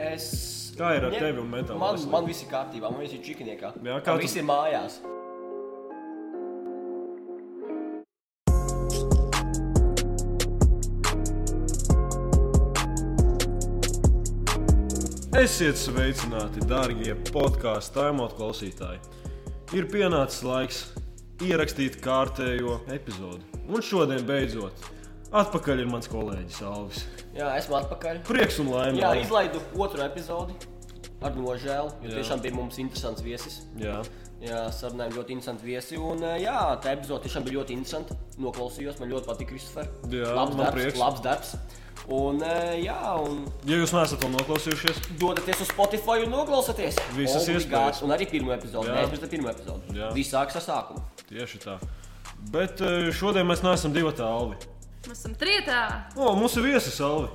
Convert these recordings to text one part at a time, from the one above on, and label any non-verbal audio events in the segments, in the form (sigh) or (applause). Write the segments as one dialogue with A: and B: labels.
A: Es.
B: Kā ir ar
A: ņem-
B: tevi un mentālo
A: Man,
B: veselību?
A: man viss ir kārtībā, man viss ir čikiniekā.
B: Jā, kā
A: Man
B: tu-
A: viss ir mājās.
B: Esiet sveicināti, darbie podkāstu taimot klausītāji. Ir pienācis laiks ierakstīt kārtējo epizodi. Un šodien beidzot atpakaļ ir mans kolēģis Alvis.
A: Jā, esmu atpakaļ.
B: Prieks un laime!
A: Jā, izlaidu otru epizodi. Ar nožēlu, jo
B: Jā.
A: tiešām bija mums interesants viesis.
B: Jā.
A: Jā, sarunājām ļoti interesanti viesi. Un, jā, tā epizode tiešām bija ļoti interesanta. Noklausījos, man ļoti patīk, Kristofer.
B: Jā,
A: labs darbs,
B: prieks.
A: labs darbs. Un, jā, un
B: Ja jūs neesat to noklausījušies,
A: dodaties uz Spotify un noklausieties.
B: Visas iespējas.
A: Un arī pirmo epizodi.
B: Jā.
A: Nē, es pirmo epizodi.
B: Jā.
A: Viss sākas ar sākumu.
B: tieši tā. Bet šodien mēs neesam divi tāli.
C: Mēs esam trietā.
B: O, mums ir viesis Alvi.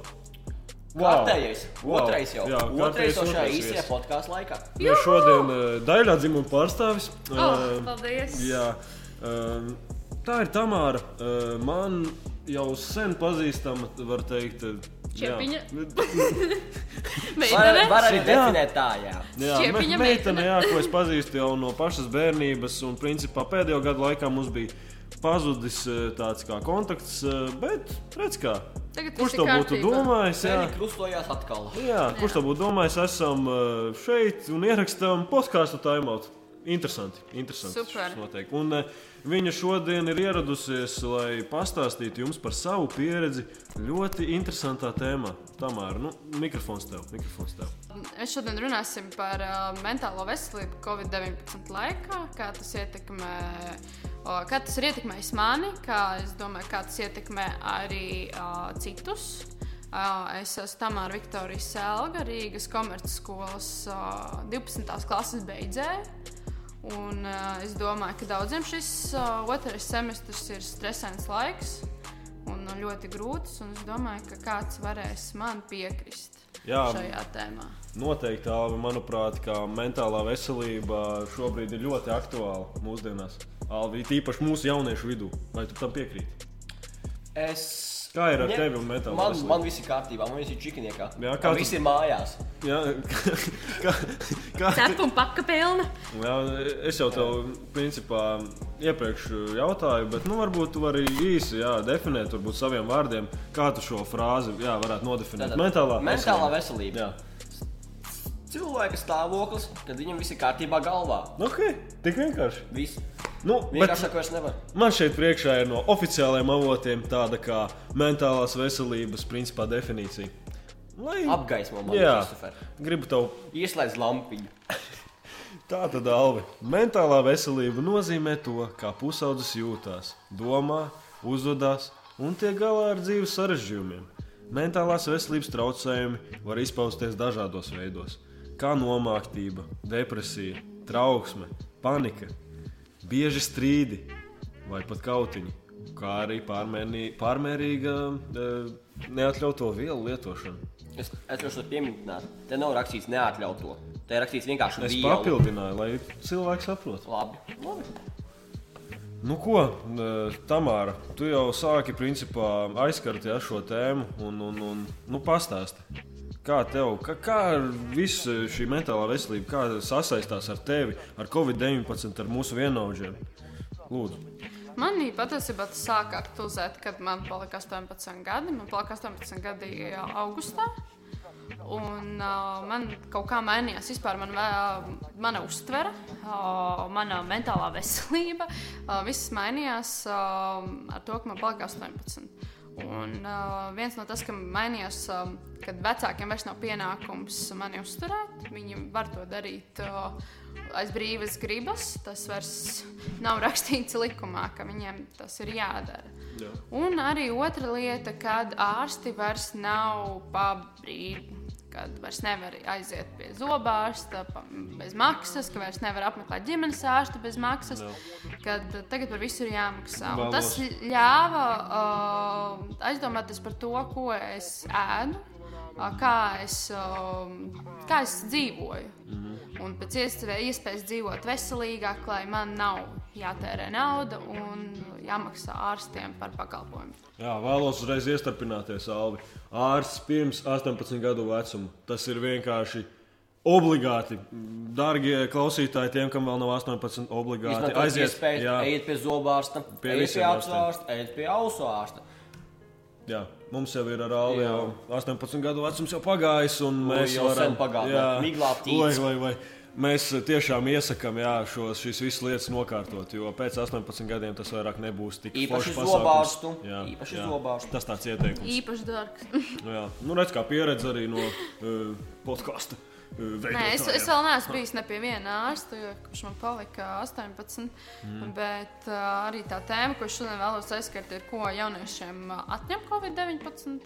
A: Kārtējais.
B: Wow.
A: Otrais jau.
B: Jā,
A: otrais jau šajā īsajā podkāstu laikā.
B: Mēs šodien uh, daļā dzimuma pārstāvis.
C: Oh,
B: Eh,
C: paldies!
B: Jā, um, tā ir Tamāra. Uh, man jau sen pazīstama, var teikt, uh,
C: Čepiņa? (laughs)
A: Var, var arī
B: Jā.
A: definēt tā, jā.
B: jā
C: Čepiņa
B: me- meitene. jā, ko es pazīstu jau no pašas bērnības. Un, principā, pēdējo gadu laikā mums bija pazudis uh, tāds kā kontakts, uh, bet redz, kā.
C: Tagad
B: Kurš to būtu domājis? Jā.
A: Krustojās atkal.
B: Jā, kurš to būtu domājis? Esam uh, šeit un ierakstām podkāstu timeout. Interesanti. interesanti
C: Super.
B: Un uh, viņa šodien ir ieradusies, lai pastāstītu jums par savu pieredzi ļoti interesantā tēmā. Tamāra, nu, mikrofons tev. Mikrofons tev.
C: Es šodien runāsim par uh, mentālo veselību Covid-19 laikā, kā tas ietekmē. o, Kā tas ir ietekmējis mani, kā es domāju, kā tas ietekmē arī uh, citus. Uh, es esmu Tamāra Viktorija Selga, Rīgas komercskolas uh, 12. klases beidzēja. Un, uh, es domāju, ka daudziem šis uh, otrais semestris ir stresains laiks un ļoti grūts. un Es domāju, ka kāds varēs man piekrist
B: Jā.
C: šajā tēmā.
B: Noteikti, Alvi, manuprāt, mentālā veselība šobrīd ir ļoti aktuāla mūsdienās. Alvi, tīpaši mūsu jauniešu vidū. Vai tu tam piekrīti?
A: Es.
B: Kā ir ar
A: ņem-
B: tevi un mentālo
A: Man, man viss ir kārtībā, man viss ir čikiniekā.
B: Jā, kā
A: Man
B: tu-
A: viss ir mājās.
B: Jā, (laughs) kā, kā,
C: Cepuma paka pilna.
B: Jā, es jau tev, principā, iepriekš jautāju, bet, nu, varbūt tu vari īsi jā, definēt, varbūt saviem vārdiem, kā tu šo frāzi jā, varētu nodefinēt.
A: Tātad,
B: Mentālā,
A: mentālā veselība.
B: Jā,
A: Cilvēka stāvoklis, kad viņam viss ir kārtībā galvā.
B: nu, ok, tik vienkārši.
A: Viss.
B: Nu, man šeit priekšā ir no oficiālajiem avotiem tāda kā mentālās veselības principā definīcija. Lai
A: Apgaismo man,
B: Jā.
A: Kristofer.
B: gribu tev
A: Ieslēdz lampiņu. (laughs)
B: Tā tad, Alvi, mentālā veselība nozīmē to, kā pusaudzis jūtas, domā, uzvedās un tiek galā ar dzīves sarežģījumiem. Mentālās veselības traucējumi var izpausties dažādos veidos, kā nomāktība, depresija, trauksme, panika, bieži strīdi vai pat kautiņi, kā arī pārmērnī, pārmērīga e, neatļautu vielu lietošana.
A: Es atceros, ka pieminēt, te nav rakstīts neatļautu. Te ir rakstīts vienkārši
B: Es
A: vielu.
B: papildināju, lai cilvēks saprotu.
A: Labi. Labi.
B: Nu, ko, e, Tamāra, tu jau sāki principā aizskart ja, šo tēmu un, un, un nu, pastāsti. Kā tev, kā, kā ar visu šī mentālā veselība, sasaistās ar tevi, ar Covid-19, ar mūsu vienaudžiem? Lūdzu,
C: Manī patiesībā tas sāka aktualizēt, kad man palika 18 gadi. Man palika 18 gadi augustā. Un uh, man kaut kā mainījās vispār man, vē- mana uztvere, uh, mana mentālā veselība. Uh, viss mainījās uh, ar to, ka man palika 18. Un uh, viens no tas, ka mainījās, uh, kad vecākiem vairs nav pienākums mani uzturēt, viņi var to darīt uh, aiz brīvas gribas. Tas vairs nav (laughs) rakstīts likumā, ka viņiem tas ir jādara.
B: Jā.
C: Un arī otra lieta, kad ārsti vairs nav pa Kad vairs nevar aiziet pie zobārsta bez maksas, ka vairs nevar apmeklēt ģimenes ārstu bez maksas, kad tagad par visu ir jāmaksā. Un. Tas ļāva uh, aizdomāties par to, ko es ēdu, kā es, um, kā es dzīvoju. Un pēc iespējas, iespējas dzīvot veselīgāk, lai man nav jātērē nauda un jāmaksā ārstiem par pakalpojumu.
B: Jā, vēlos uzreiz iestarpināties, Alvi. Ārsts pirms 18 gadu vecuma. Tas ir vienkārši obligāti. Dārgie klausītāji, tiem, kam vēl nav 18, obligāti aiziet.
A: iespēju,
B: Jā,
A: ejiet pie zobārsta,
B: Pie
A: ejiet pie acu
B: ārstiem.
A: ārsta, ejiet pie ausu ārsta.
B: Jā, mums jau ir
A: Jā.
B: jau 18 gadu vecums jau pagājis, un mēs
A: jau
B: varam
A: sen
B: vai. Mēs tiešām iesakām šos, šīs visas lietas nokārtot, jo pēc 18 gadiem tas vairāk nebūs tik
A: Īpaši zobārstu.
B: Jā,
A: Īpaši uz
B: jā.
A: zobārstu.
B: Tas tāds ieteikums.
C: Īpaši dārgs.
B: Jā, nu redz, kā pieredze arī no uh, podkāsta.
C: Nē, es, es vēl neesmu bijis ne pie viena ārsta, jo, kurš man palika 18. Mm. Bet uh, arī tā tēma, ko šodien vēlos aizskart, ir, ko jauniešiem atņem Covid-19.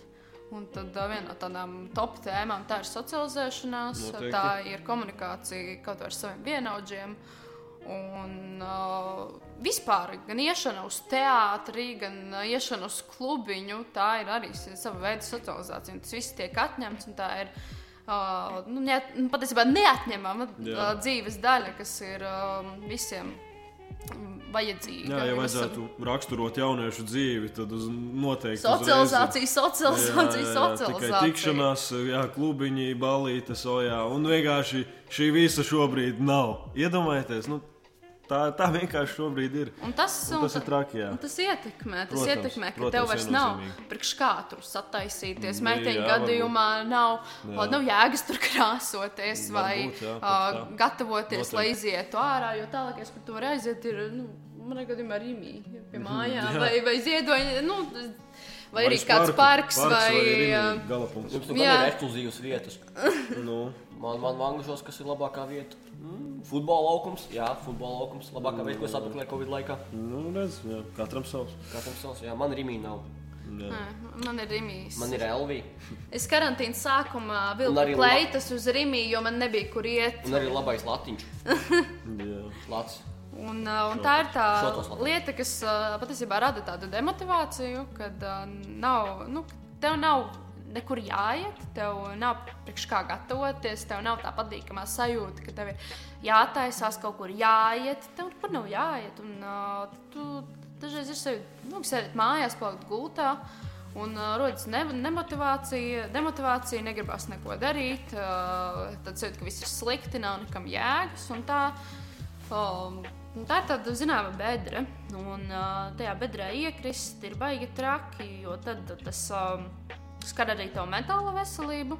C: Un tad uh, viena no tādām top tēmām tā ir socializēšanās,
B: Noteikti.
C: tā ir komunikācija kaut vai ar saviem vienaudžiem. Un uh, vispār gan iešana uz teātri, gan uh, iešana uz klubiņu, tā ir arī sava veida socializācija. un Tas viss tiek atņemts, un tā ir uh, nu, neat, nu, patiesībā neatņemama uh, dzīves daļa, kas ir um, visiem vajadzīga.
B: Jā, ja vajadzētu raksturot jauniešu dzīvi, tad uz noteikti
C: Socializācija,
B: uzreiz-
C: socializācija,
B: Jā, jā, jā,
C: socializācija.
B: tikšanās, jā, klubiņi, balītes, ojā. Un vienkārši šī visa šobrīd nav. Iedomājieties, nu, tā, tā vienkārši šobrīd ir.
C: Un tas,
B: Un tas ir traki, jā.
C: Un tas ietekmē, tas
B: Protams,
C: ietekmē ka
B: protams,
C: tev vairs nav priekš kā tur sataisīties. Meiteņu gadījumā nav,
B: Jā.
C: nav jēgas tur (laughs) krāsoties vai
B: Varbūt, jā,
C: uh, gatavoties,
B: Noteikti.
C: lai izietu ārā. Jo tālākais, kur tu vari aiziet, ir nu, manā gadījumā Rīgā pie (laughs) mājām
B: Jā.
C: vai, vai ziedoņa. Nu, Vai arī kāds parks,
B: parks
C: vai.
B: Rimī,
C: uh,
B: Galapunkts.
A: Jums tur ir ekskluzīvas vietas. (laughs)
B: Nu,
A: Man, man vangušos, kas ir labākā vieta. Mm, futbola laukums. Jā, futbola laukums. Labākā vieta, ko es apmeklēju Covid laikā.
B: nu redz, jā, katram savs.
A: Katram savs. Jā, man Rīgā nav.
B: Jā.
C: Nē, Man ir Rīgas.
A: Man ir Elvija.
C: Es karantīnas sākumā vilku
A: arī la-
C: kleitas uz Rīgā, jo man nebija kur iet.
A: Un arī labais latiņš. (laughs)
B: Jā.
A: Lats.
C: Un, uh, un tā ir tā lieta, kas uh, patiesībā rada tādu demotivāciju, kad uh, nav, nu, tev nav nekur jāiet, tev nav priekš kā gatavoties, tev nav tā patīkamā sajūta, ka tev ir jātaisās kaut kur jāiet, tev nekur nav jāiet. Un, uh, tu dažreiz ir sevi, nu, sēdēt mājās, palikt gultā. Un uh, rodas ne, nemotivācija, demotivācija, negribas neko darīt. Uh, tad sajūta, ka viss ir slikti, nav nekam jēgas. un Tā, um, un tā ir tāda zināma bedra. Un uh, tajā bedrē iekrist ir baigi traki, jo tad tas um, skar arī tavu mentālo veselību.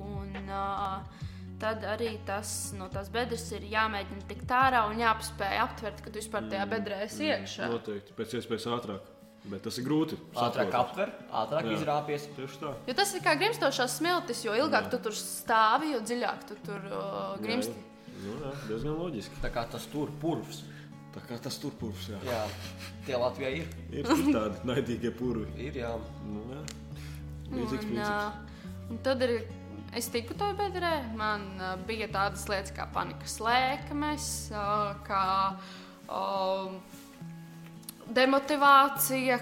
C: Un, uh, tad arī tas, no tās bedres ir jāmēģina tikt ārā un jāpaspēj aptvert, ka tu vispār tajā bedrē esi iekšā.
B: Noteikti, pēc iespējas ātrāk. Bet tas ir grūti.
A: Ātrāk
B: saprotu.
A: aptver, ātrāk
B: Jā.
A: izrāpies.
C: Jo tas ir kā grimstošās smiltis, jo ilgāk tu tur stāvi, jo dziļāk tu tur uh, grimsti.
B: Nu, jā, diezgan loģiski.
A: Tā kā tas tur purvs.
B: Tā kā tas turpurs, jā.
A: Jā, tie Latvijā ir.
B: Ir tur tādi (laughs) naidīgie purvi.
A: Ir jā.
B: Nu, jā. Līdzīgs
C: Un,
B: princips.
C: un tad ir. Es tiku tajā bedrē, man uh, bija tādas lietas kā panikas lēkmes, uh, kā uh, demotivācija,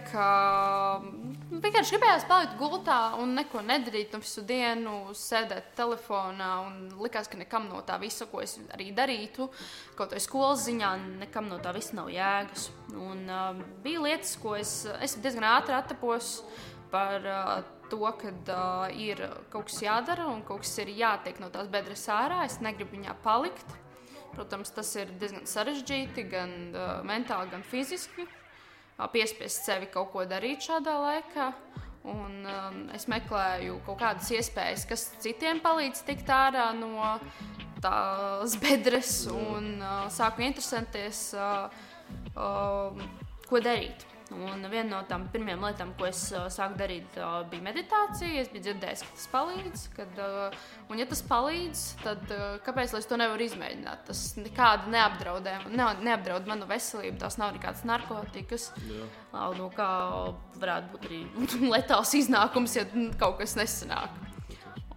C: ka vienkārši gribējās palikt gultā un neko nedarīt, un visu dienu sēdēt telefonā. Likās, ka nekam no tā visa, ko es arī darītu, kaut vai skolas ziņā, nekam no tā visa nav jēgas. Un, uh, bija lietas, ko es, es diezgan ātri attapos par uh, to, ka uh, ir kaut kas jādara un kaut kas ir jātiek no tās bedres ārā. Es negribu viņā palikt. Protams, tas ir diezgan sarežģīti, gan uh, mentāli, gan fiziski. Piespiest sevi kaut ko darīt šādā laikā. Un, um, es meklēju kaut kādas iespējas, kas citiem palīdz tikt ārā no tās bedres, un uh, sāku interesēties, uh, uh, ko darīt. Un viena no tām pirmajām lietām, ko es uh, sāku darīt, uh, bija meditācija. Es biju dzirdējis, ka tas palīdz. Kad, uh, un, ja tas palīdz, tad kāpēc es to nevaru izmēģināt? Tas nekādi neapdraudē, ne, neapdraud manu veselību. Tās nav nekādas narkotikas. No kā varētu būt arī (laughs) letāls iznākums, ja kaut kas nesanāk.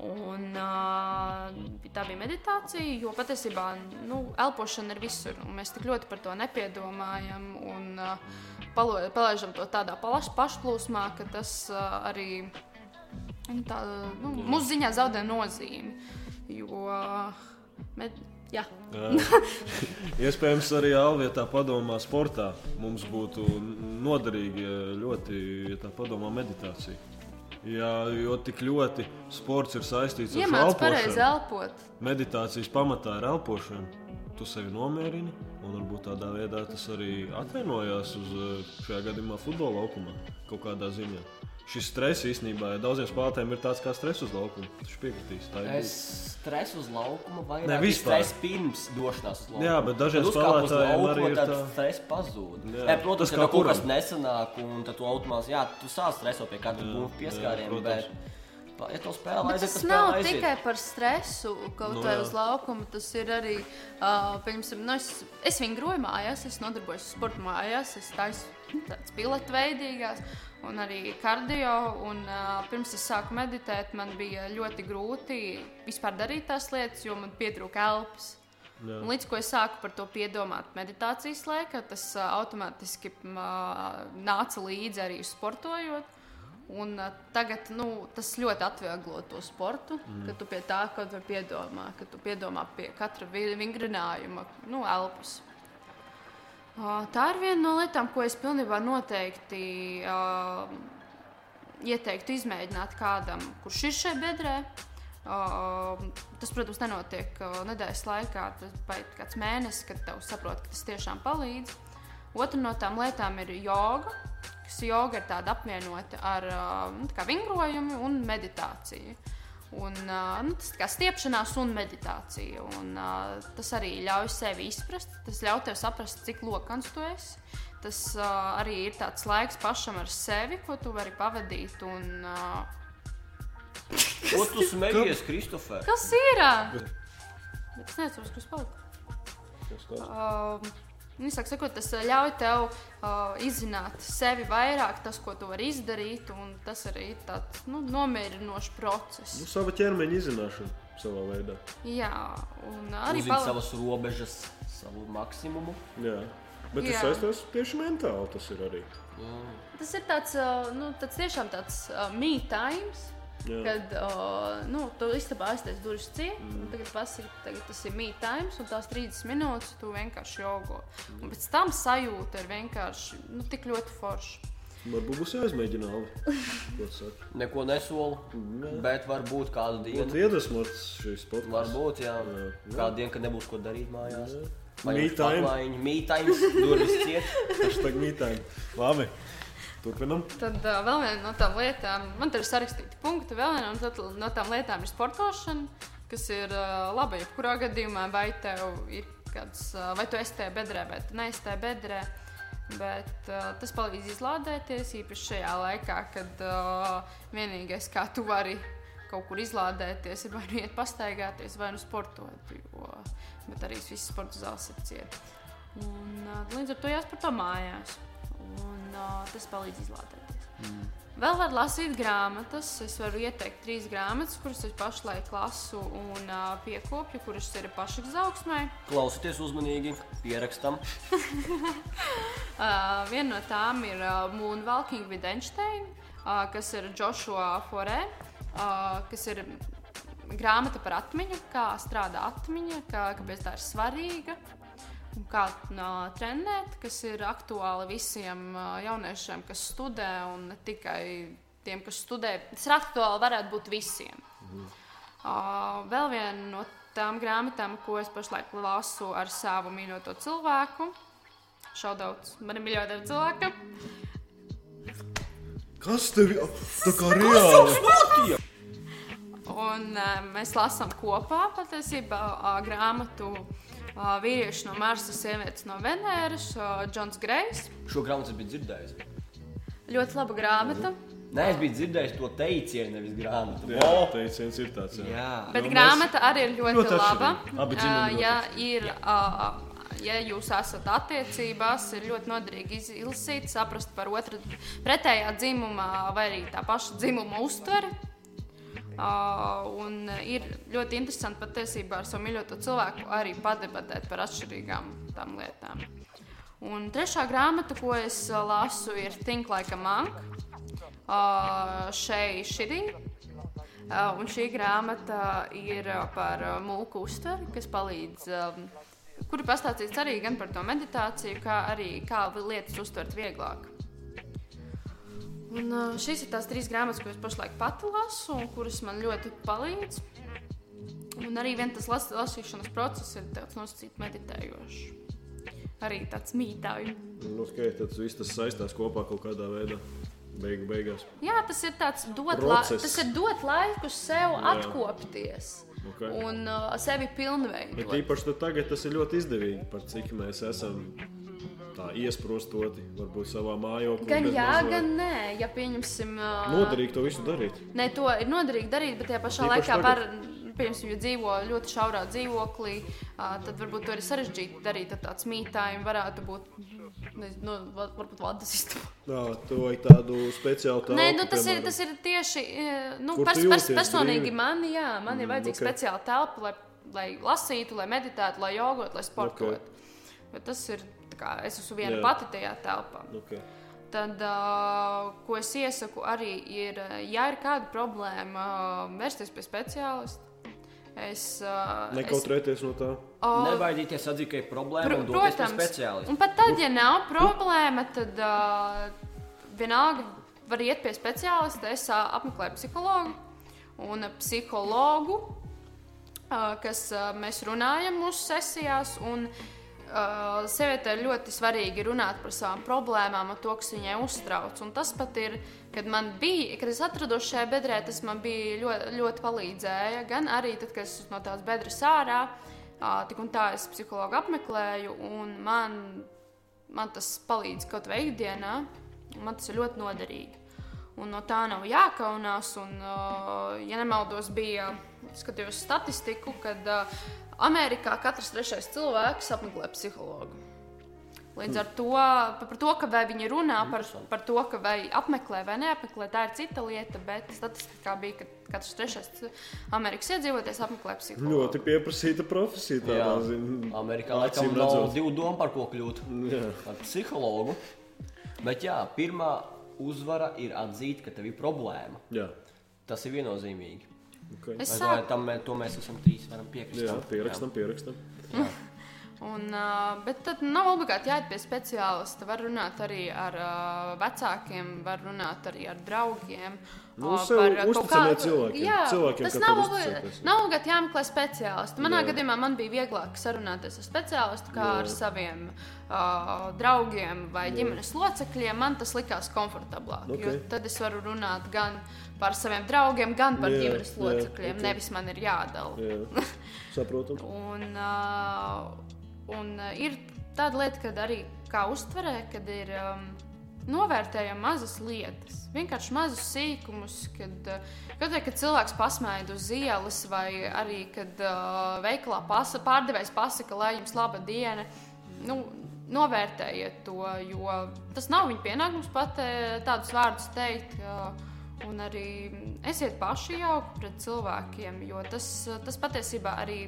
C: Un, uh, tā bija meditācija, jo patiesībā nu, elpošana ir visur. Mēs tik ļoti par to nepiedomājam un uh, palaižam to tādā pašplūsmā, ka tas uh, arī Viņa tā, nu, mūsu ziņā zaudē nozīmi. Jo, med, jā.
B: Iespējams, arī Alvietā padomā sportā. Mums būtu noderīgi ļoti, ja tā padomā meditācija. Jā, jo tik ļoti sports ir saistīts ar
C: pareizi
B: elpošanu.
C: elpot.
B: Meditācijas pamatā ir elpošana. Tu sevi nomierini, un varbūt tādā veidā tas arī atvainojās uz eh, šajā gadījumā futbola laukumā kaut kādā ziņā. Šis stress īstenībā daudziem spēlētājiem ir tāds kā stress uz laukuma. Viņš piekritīs.
A: Es stresu uz laukuma vai
B: Ne, vispār.
A: stresu pirms došanās uz laukumu.
B: Jā, bet dažiem spēlētājiem arī ir
A: tad
B: tā.
A: stress pazūd.
B: Jā.
A: Jā, protams,
B: Tas
A: ka kaut kas nesanāk, un tad tu automātiski, jā, tu sāc stresot pie
B: Jā,
A: punkta pieskāriena, pa- ja spēlē
C: Bet
A: aiziet,
C: tas nav
A: aiziet.
C: tikai par stresu, kaut
B: Nu, jā.
C: uz laukuma. Tas ir arī, uh, piemēram, nu, es, es vingroju mājās, es nodarbojos ar sporta mājās, es taisu nu, tādas pilatveidīgās un arī kardio. Un, uh, pirms es sāku meditēt, man bija ļoti grūti vispār darīt tās lietas, jo man pietrūka elpas. Līdz ko es sāku par to piedomāt meditācijas laikā, tas uh, automātiski uh, nāca līdzi arī sportojot. Un, uh, tagad nu, tas ļoti atvieglo to sportu, mm. kad tu pie tā kaut vai piedomā, kad tu piedomā pie katra vi- vingrinājuma, nu, elpas. Uh, tā ir viena no lietām, ko es pilnībā noteikti uh, ieteiktu izmēģināt kādam, kurš ir šeit bedrē. Uh, tas, protams, nenotiek uh, nedēļas laikā. Tas paiet kāds mēnesis, kad tev saprot, ka tas tiešām palīdz. Otra no tām lietām ir joga, kas joga ir tāda apvienota ar uh, nu, tā kā vingrojumu un meditāciju. Un, uh, nu, tas ir kā stiepšanās un meditācija. Un, uh, tas arī ļauj sevi izprast. Tas ļauj tev saprast, cik lokans tu esi. Tas uh, arī ir tāds laiks pašam ar sevi, ko tu vari pavadīt. Un, uh,
A: Ko tu smējies, Kristofer?
C: kas ir? Bet es nezinu, kas palika.
B: Tas tas.
C: Uh, Īsāk sakot, tas uh, ļauj tev uh, izzināt sevi vairāk, tas, ko tu vari izdarīt, un tas arī ir tāds nu, nomierinošs process.
B: Nu, sava ķermeņa izzināšana savā veidā.
C: Jā, un arī pala-
A: savas robežas, savu maksimumu.
B: Jā. Bet tas
C: Jā.
B: saistās tieši mentāli. Tas ir arī.
C: tas ir tāds, uh, nu, tāds tiešām tāds uh, me times.
B: Jā.
C: Kad uh, nu, tu istabā aiztais durvis ciet, mm. tagad pasaki, tagad tas ir me times, un tās 30 minūtes tu vienkārši jogo. Un pēc tam sajūta ir vienkārši nu, tik ļoti forša.
B: Varbūt būs jāizmēģina? (laughs)
A: Neko nesolu,
B: Jā.
A: bet varbūt kādu dienu.
B: iedvesmots šīs sports.
A: Varbūt, jā.
B: Jā.
A: Kādu dienu, kad nebūs ko darīt mājās.
B: Time.
A: Mītājums, durvis ciet. (laughs)
B: Tas tagad mītājumi. Labi. Turpinam.
C: Tad uh, vēl viena no tām lietām, man te ir sarakstīti punkti, vēl viena no, no tām lietām ir sportošana, kas ir uh, laba jebkurā gadījumā, vai tev ir kāds, uh, vai tu esi tajā bedrē, vai tu neesi tajā bedrē. Bet uh, tas palīdz izlādēties īpaši šajā laikā, kad uh, vienīgais, kā tu vari kaut kur izlādēties, ir vai nu iet pastaigāties, vai nu sportot. Jo, bet arī viss sporta zāles ir cietas. Un, uh, līdz ar to jāsporto mājās. Uh, tas palīdz izlādēties. Mm. Vēl var lasīt grāmatas. Es varu ieteikt trīs grāmatas, kuras es pašlaik lasu un uh, piekopju, kuras ir pašizaugsmē.
A: Klausieties uzmanīgi, pierakstam. (laughs)
C: Uh, viena no tām ir uh, Moonwalking with Einstein, uh, kas ir Joshua Forē, uh, kas ir grāmata par atmiņu, kā strādā atmiņa, kā, kāpēc tā ir svarīga. Kā uh, trenēt, kas ir aktuāli visiem uh, jauniešiem, kas studē, un ne tikai tiem, kas studē. Tas ir aktuāli varētu būt visiem. Uh, vēl viena no tām grāmatām, ko es pašlaik lasu ar savu mīļoto cilvēku. Šaudauts manam mīļotajam cilvēkam.
B: Kas tev ir? Tā kā reāli.
C: Un uh, mēs lasām kopā patiesībā uh, grāmatu uh, Vīrieši no Marsa, Sievietes no Venēras, Džons Grejs.
A: Šo grāmatu es biju dzirdējis.
C: Ļoti laba grāmata.
A: Nē, es biju dzirdējis to teicienu, nevis grāmatu.
B: Jā, teiciens ir tāds. Jā.
A: Jā.
C: Bet
B: Nu,
C: grāmata arī ir ļoti,
B: ļoti
C: laba.
B: Abi
C: Uh, ja, ir, uh, ja jūs esat attiecībās, ir ļoti noderīgi iz- izlasīt, saprast par otru pretējā dzimuma vai arī tā paša dzimuma uztveri. Uh, un ir ļoti interesanti patiesībā ar savu mīļoto cilvēku arī padebatēt par atšķirīgām tām lietām. Un trešā grāmata, ko es lasu, ir Think Like a Monk. Uh, šeit šī Uh, un šī grāmata ir par mūku uztveri, kas palīdz, um, kuri pastāstīts arī gan par to meditāciju, kā arī kā lietas uztvert vieglāk. Un, šīs ir tās trīs grāmatas, ko es pašlaik pati lasu, un kuras man ļoti palīdz. Un arī tas las, lasīšanas process ir tāds nosacīts meditējošs. Arī tāds mītāju.
B: Nu, okay, tad viss tas saistās kopā kaut kādā veidā. Beigu, beigās.
C: Jā, tas ir tāds dot, la, tas ir dot laiku sev
B: Jā.
C: atkopties
B: Okay.
C: un uh, sevi
B: Bet
C: pilnveidot.
B: īpaši tad tagad tas ir ļoti izdevīgi, par cik mēs esam tā iesprostoti, varbūt savā mājoklī.
C: Gan jā,
B: maz vai-
C: gan nē, ja pieņemsim. Uh,
B: Noderīgi to visu darīt.
C: Nē, to ir noderīgi darīt, bet tajā pašā
B: Īpaši
C: laikā var. Piemēram, ja dzīvo ļoti šaurā dzīvoklī, uh, tad varbūt to ir sarežģīti darīt. Tad tāds mītājums varētu būt, nu, va- varbūt vadas istabā.
B: Jā, tu vajag tādu speciālu tādu.
C: Nē, nu, tas, ir, tas ir tieši nu, pers, pers, personīgi
B: brīvi?
C: man. Jā, man ir
B: Mm,
C: vajadzīga
B: ok.
C: okay. speciāla telpa, lai, lai lasītu, lai meditētu, lai jogotu, lai sportotu. Okay. Bet tas ir kā es esmu viena
B: Jā.
C: pati tajā telpā.
B: Okay.
C: Tad, uh, ko es iesaku, arī ir, ja ir kāda problēma, uh, vērsties pie speciālista. Es, uh,
B: Nekautrēties no tā.
C: uh,
A: Nebaidīties atzīt, ka ir problēma
C: Pr
A: un doties pie
C: protams,
A: speciālista.
C: un pat tad, ja nav problēma, tad uh, vienalga var iet pie speciālista. Es uh, apmeklēju psihologu un psihologu, uh, kas uh, mēs runājam mūsu sesijās. Un, uh, Sievietei ir ļoti svarīgi runāt par savām problēmām un to, kas viņai uztrauc. Un tas pat ir, kad bija, kad es atrados šajā bedrē, tas man bija ļoti, ļoti palīdzēja. Gan arī tad, kad es no tās bedres ārā, uh, tik un tā es psihologu apmeklēju, un man, man tas palīdz kaut vai ikdienā. Man tas ir ļoti noderīgi. Un no tā nav jākaunās. Un, uh, ja nemaldos, bija skatījos statistiku, kad uh, Amerikā katrs trešais cilvēks apmeklē psihologu. Līdz ar to, pa- par to, ka vai viņi runā par, par to, ka vai apmeklē vai neapmeklē, tā ir cita lieta. Bet statistikā bija, ka katrs trešais Amerikas iedzīvotājs apmeklē psihologu.
B: Ļoti pieprasīta profesija. Tādā,
A: Jā.
B: zin,
A: Amerikā laikam nav divu domu, par ko kļūt.
B: Jā.
A: Par psihologu. Bet jā, pirmā uzvara ir atzīt, ka tev ir problēma.
B: Jā.
A: Tas ir viennozīmīgi.
B: Okay.
C: Es
A: domāju, tam mē- to mēs esam trīs varam piekrist.
B: Jā, pierakstam, pierakstam.
C: Un, bet tad nav obligāti jāiet pie speciālista. Var runāt arī ar vecākiem, var runāt arī ar draugiem.
B: Nu,
C: par, kaut kādu-
B: cilvēkiem.
C: Jā,
B: Cilvēkiem,
C: tas nav, obligāti jāmeklē speciālisti. Manā
B: Jā.
C: gadījumā man bija vieglāk sarunāties ar speciālistu kā
B: Jā.
C: ar saviem uh, draugiem vai ģimenes locekļiem. Man tas likās komfortablāk.
B: Ok.
C: Jo tad es varu runāt gan par saviem draugiem, gan par
B: Jā,
C: ģimenes
B: jā,
C: locekļiem.
B: ok.
C: Nevis man ir jādala.
B: Jā. (laughs) Saprotam.
C: Un, uh, un uh, ir tāda lieta, kad arī kā uztverē, kad ir um, novērtējama mazas lietas, vienkārši mazus sīkumus, kad, uh, kad, kad cilvēks pasmaida uz ielas, vai arī kad uh, veikalā pasa, pārdevējs pasaka, lai jums laba diena. Nu, Novērtējiet to, jo tas nav viņa pienākums pat eh, tādus vārdus teikt. Un arī esiet paši jauki pret cilvēkiem, jo tas, tas patiesībā arī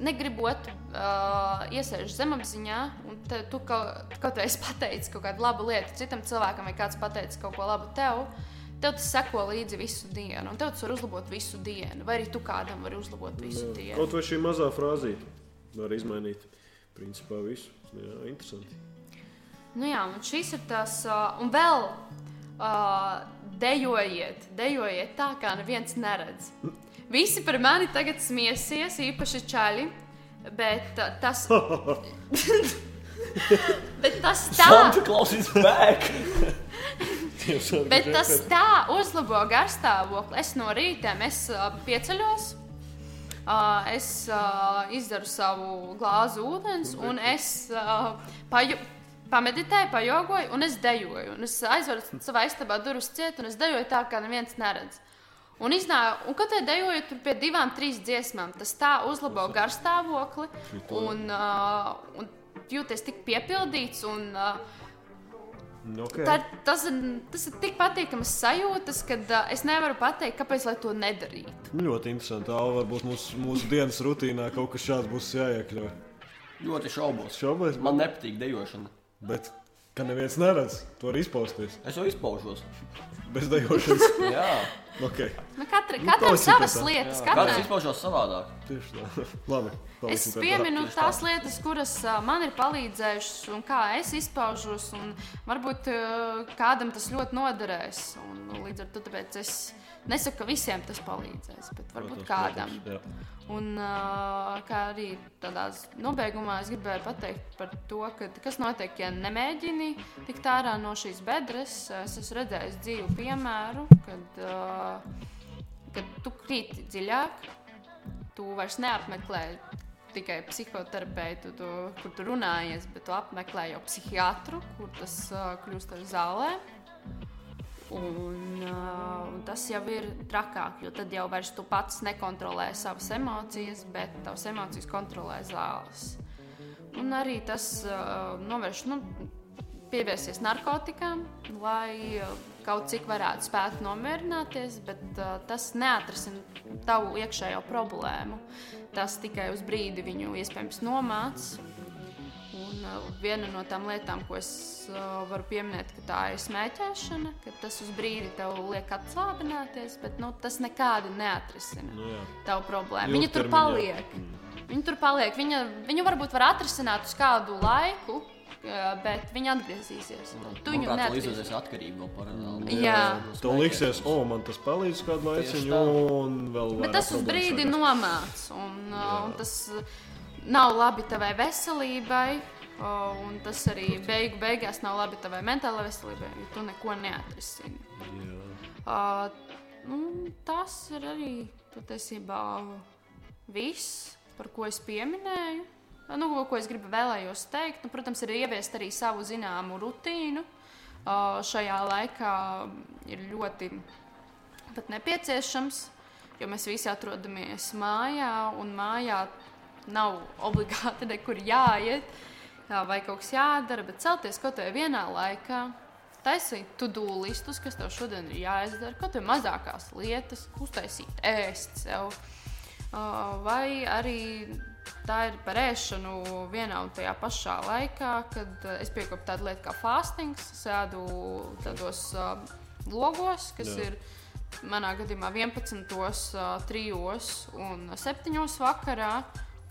C: negribot uh, iesēžot zemapziņā, un te, tu kaut, kaut vai es pateicu kaut kādu labu lietu citam cilvēkam, vai kāds pateicis kaut ko labu tev. Tev tas seko līdzi visu dienu, un tev tas var uzlabot visu dienu, vai arī tu kādam vari uzlabot visu dienu.
B: Kaut vai šī mazā frāzīte var izmainīt principā visu. Jā, interesanti.
C: Nu jā, un šis ir tas, uh, un vēl uh, dejojiet, dejojiet tā, kā neviens neredz. Visi par mani tagad smiesies, īpaši čaļi, bet uh, tas. (laughs) bet tas tā, (laughs) bet tas tā uzlabo garstāvokli. Es no rīta es uh, pieceļos. Uh, es uh, izdaru savu glāzi ūdens, un es uh, paju, pameditēju, pajogoju, un es dejoju. Un es aizveru savā istabā durvis ciet, un es dejoju tā, kā neviens neredz. Un, iznā, un kad te dejoju tur pie divām, trīs dziesmām, tas tā uzlabo garstāvokli, un, uh, un jūties tik piepildīts. Un, uh,
B: Okay.
C: Tā, tas, ir, tas ir tik patīkams sajūtas, ka uh, es nevaru pateikt, kāpēc lai to nedarītu.
B: Ļoti interesanti. Alva, varbūt mūsu, mūsu dienas rutīnā kaut kas šāds būs jāiekļauj.
A: Ļoti šaubos.
B: Šaubos,
A: Man nepatīk dejošana.
B: bet ka neviens neredz, to var izpausties.
A: Es jau izpaužos.
B: Bez dejošanas. (laughs)
A: Jā,
B: okay.
C: Nu, katra,
B: Nu,
C: katram savas
B: tā.
C: lietas.
A: Katrs
C: Katrai.
A: izpaužās savādāk.
B: Tieši tā. (laughs) Labi.
C: Es
B: tā.
C: pieminu
A: Tieši
C: tās
A: tā.
C: lietas, kuras man ir palīdzējušas, un kā es izpaužos. un Varbūt kādam tas ļoti noderēs. Un, nu, līdz ar to tāpēc es nesaku, ka visiem tas palīdzēs, bet varbūt
B: Protams,
C: kādam.
B: protams.
C: Un, ā, kā arī tādā nobeigumā es gribēju pateikt par to, ka, kas notiek, ja nemēģini tikt ārā no šīs bedres. Es esmu redzējis dzīvu piemēru, kad, ā, kad tu krīti dziļāk, tu vairs neapmeklē tikai psihoterapeitu, tu, kur tu runājies, bet tu apmeklē jau psihiatru, kur tas uh, kļūst ar zālē. Un, uh, un tas jau ir trakāk, jo tad jau vairs tu pats nekontrolē savas emocijas, bet tavas emocijas kontrolē zāles. Un arī tas uh, novērš, nu, pievērsies narkotikām, lai uh, kaut cik varētu spēt nomierināties, bet uh, tas neatrisina tavu iekšējo problēmu. Tas tikai uz brīdi viņu iespējams nomāca. Viena no tām lietām, ko es varu pieminēt, ka tā ir smēķēšana, ka tas uz brīdi tev liek atslābināties, bet nu, tas nekādi neatrisina
B: Nu, jā.
C: tavu problēmu. Viņa tur paliek. Viņa tur paliek. Viņa, viņu varbūt var atrisināt uz kādu laiku, jā, bet viņa atgriezīsies. Tu viņu
A: atkarību vēl paralēli.
C: Jā.
B: Tev liksies, o, man tas palīdz kādu laiciņu,
A: tā.
B: un vēl
C: Bet tas uz brīdi nomāc. Un, un tas nav labi tavai veselībai. Uh, Un tas arī beigu beigās nav labi tavai mentālajai veselībai, jo tu neko neatrisini. Uh, nu, tas ir arī patiesībā viss, par ko es pieminēju. Nu, ko es gribu vēlējos teikt, nu, protams, ir ieviest arī savu zināmu rutīnu. Uh, šajā laikā ir ļoti nepieciešams, jo mēs visi atrodamies mājā, un mājā nav obligāti (laughs) nekur jāiet jā, vai kaut kas jādara, bet celties kaut vai vienā laikā. Taisīt to-do listus, kas tev šodien ir jāizdara, kaut vai mazākās lietas, uztaisīt ēst sev. Vai arī tā ir par ēšanu vienā un tajā pašā laikā, kad es piekopu tādu lietu kā fastings, sēdu tādos logos, kas
B: Jā.
C: Ir manā gadījumā 11, uh, 3 un 7 vakarā.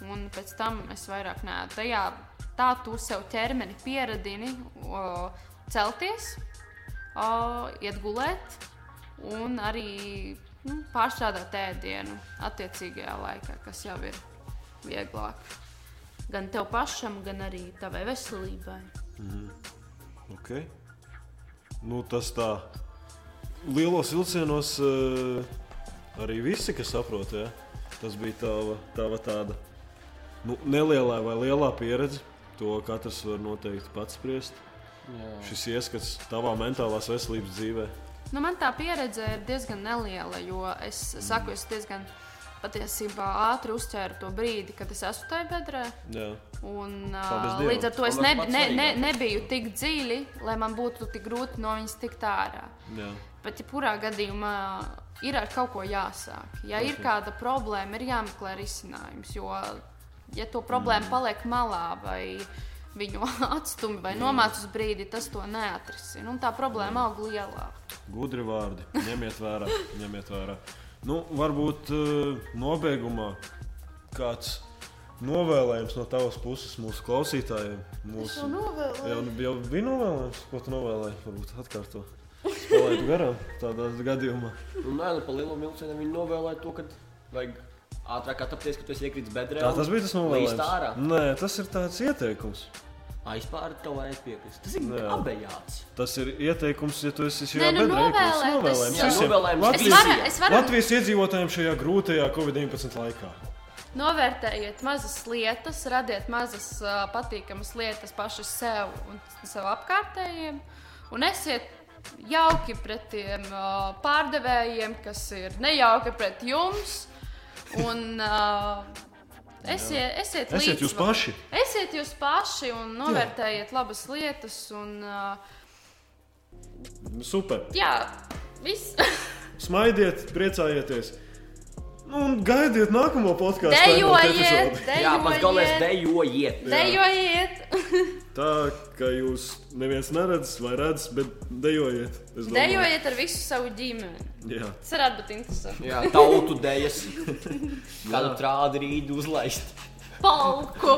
C: Un pēc tam es vairāk nē, tajā tā tu sev ķermeni pieradini celties, iet gulēt un arī nu, pārstrādāt ēdienu attiecīgajā laikā, kas jau ir vieglāk. Gan tev pašam, gan arī tavai veselībai.
B: Okay. Nu, tas tā lielos vilcienos uh, arī visi, kas saprot, ja? tas bija tava, tava tāda nu, nelielā vai lielā pieredze. To katrs var noteikti pats spriest.
A: Jā.
B: Šis ieskats tavā mentālās veselības dzīvē.
C: Nu, man tā pieredze ir diezgan neliela, jo es saku, es diezgan patiesībā ātri uzķēru to brīdi, kad es esmu tajā bedrē.
B: Jā.
C: Un, uh, līdz ar to es ne, ne, ne, nebiju tik dziļi, lai man būtu tik grūti no viņas tikt ārā.
B: Jā.
C: Bet, ja kurā gadījumā ir ar kaut ko jāsāk, ja ir kāda problēma, ir jāmeklē risinājums. Jo, ja to problēmu paliek malā vai viņu (laughs) atstumi vai nomāc uz brīdi, tas to neatrisina. Un tā problēma aug lielāk.
B: Gudri vārdi. Ņemiet vērā. (laughs) ņemiet vērā. Nu, varbūt uh, nobeigumā kāds novēlējums no tavas puses mūsu klausītājiem. Mūsu... Jā, nu, jau bija novēlējums, ko tu novēlēji. Varbūt atkārto. Spēlēt garām tādā gadījumā.
A: Nu, nē, nu, pa lielu vilcienu viņi novēlēja to, ka vajag ātrāk atrapties, ka tu esi iekrits bedrē.
B: Tā tas bija tas novēlējums. Nē, tas ir tāds ieteikums.
A: Aizpār tev varēs piekrist. Tas ir
B: Jā.
A: abejāts.
B: Tas ir ieteikums, ja tu esi šajā
C: Nē, nu,
B: bedrē. iekļūts.
C: novēlēt,
B: novēlējums Latvijas iedzīvotājiem šajā grūtajā Covid-19 laikā.
C: novērtējiet mazas lietas, radiet mazas uh, patīkamas lietas paši sev un sev apkārtējiem. Un esiet jauki pret tiem uh, pārdevējiem, kas ir nejauki pret jums. Un, uh, esiet, esiet,
B: Esiet jūs paši.
C: Esiet jūs paši un novērtējiet labas lietas. Un, uh,
B: Super.
C: jā, viss. (laughs)
B: Smaidiet, priecājieties. Nu, un gaidiet nākamo podkāstu.
C: Dejojiet,
A: Jā, pats galvenais
C: dejojiet,
A: dejojiet.
C: dejojiet, (laughs)
B: Tā kā jūs neviens neredz vai redz, bet dejojiet. es domāju.
C: dejojiet ar visu savu ģimeni.
B: Jā,
C: Tas varētu būt interesanti.
A: Jā, tautu dejas. (laughs) Kādu trādu rīdu uzlaist.
C: Palku!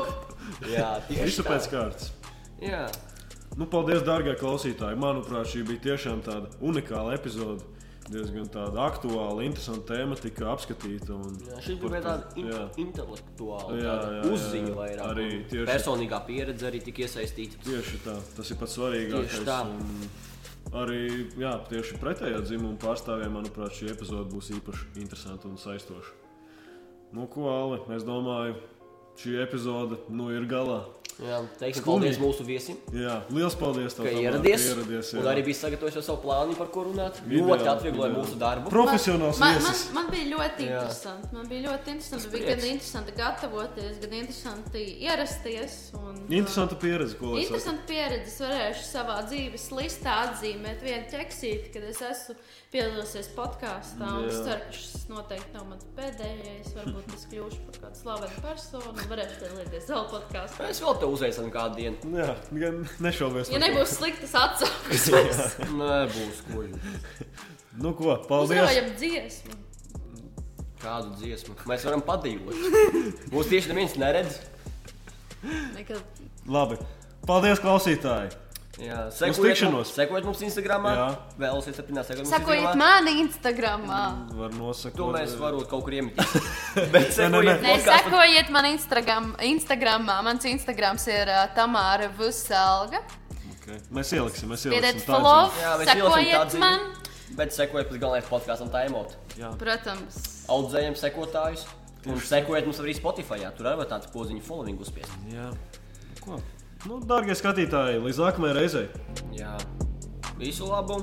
A: Jā, tieši
B: visu
A: tā.
B: pēc kārtas.
A: Jā.
B: Nu, paldies, darbie klausītāji. Manuprāt, šī bija tiešām tāda unikāla epizode. Diezgan tāda aktuāla, interesanta tēma tika apskatīta. Un...
A: Jā, šis bija tāds in intelektuāls, uzziņa vairāk.
B: Arī tieši-
A: Personīgā pieredze arī tika iesaistīta.
B: Tieši tā, tas ir pats svarīgākais. Arī jā, tieši pretējā dzimuma pārstāvjiem, manuprāt, šī epizode būs īpaši interesanta un saistoša. Nu, ko, Alvi, es domāju, šī epizode nu, ir galā.
A: Jā, teiksim paldies mūsu viesim,
B: Jā, liels paldies, tev,
A: ka ieradies.
B: ieradies jā.
A: Un arī bija sagatavojis jau savu plānu, par ko runāt.
B: Ideāli,
A: Ļoti atviegloja mūsu darbu.
B: Profesionāls
C: Man, man,
B: viesis.
C: man bija ļoti
A: Jā.
C: interesanti. Man bija ļoti interesanti.
A: Tas
C: Bija gan
A: prieks.
C: interesanti gatavoties, gan interesanti ierasties. Un,
B: Interesanta pieredze, ko lai saka.
C: Interesanti pieredze. Es varēšu savā dzīves listā atzīmēt vienu ķeksīti, kad es esmu piedalījies podkāstā. Es ceru, ka šis noteikti nav mans pēdējais. Varbūt es kļūšu par kādu slavenu personu un varēšu piedalīties vēl podkāstā.
A: Te uzveicinu kādu dienu.
B: Jā, gan nešaubies.
C: Ja
B: to.
C: nebūs sliktas atsauksmes, (laughs)
A: Nebūs kuģi.
B: Nu, ko, paldies.
C: uzraujam dziesmu.
A: Kādu dziesmu mēs varam padījot. Mūsu tieši neviens neredz.
C: Nekad.
B: Labi. Paldies, klausītāji.
A: Jā, sekojiet mums, sekojiet mums Instagram.
B: Jā.
A: Vēl esat septiņās sekojiet Instagramā.
C: man Instagramā.
B: Var nosakot.
A: To mēs varbūt kaut kur iemetīs. (laughs) Bet sekojiet
C: Nē,
A: podcastu-
C: sekojiet man Instagram, Instagramā. Mans Instagrams ir uh, Tamāra Vuselga.
B: Okay. Mēs ieliksim, mēs
C: Piediet
B: ieliksim. tā
C: follow,
A: Jā, mēs
C: sekojiet man.
A: Bet sekojiet pēc galvenais podkāstam, tā emot.
B: Jā.
C: Protams.
A: Audzējiem sekotājus. Un sekojiet mums arī Spotify. Jā. Tur arī var tāds podziņu following uzspiest.
B: Jā. Ko? Nu, dārgie skatītāji, līdz nākamajai reizei!
A: Jā. Visu labu!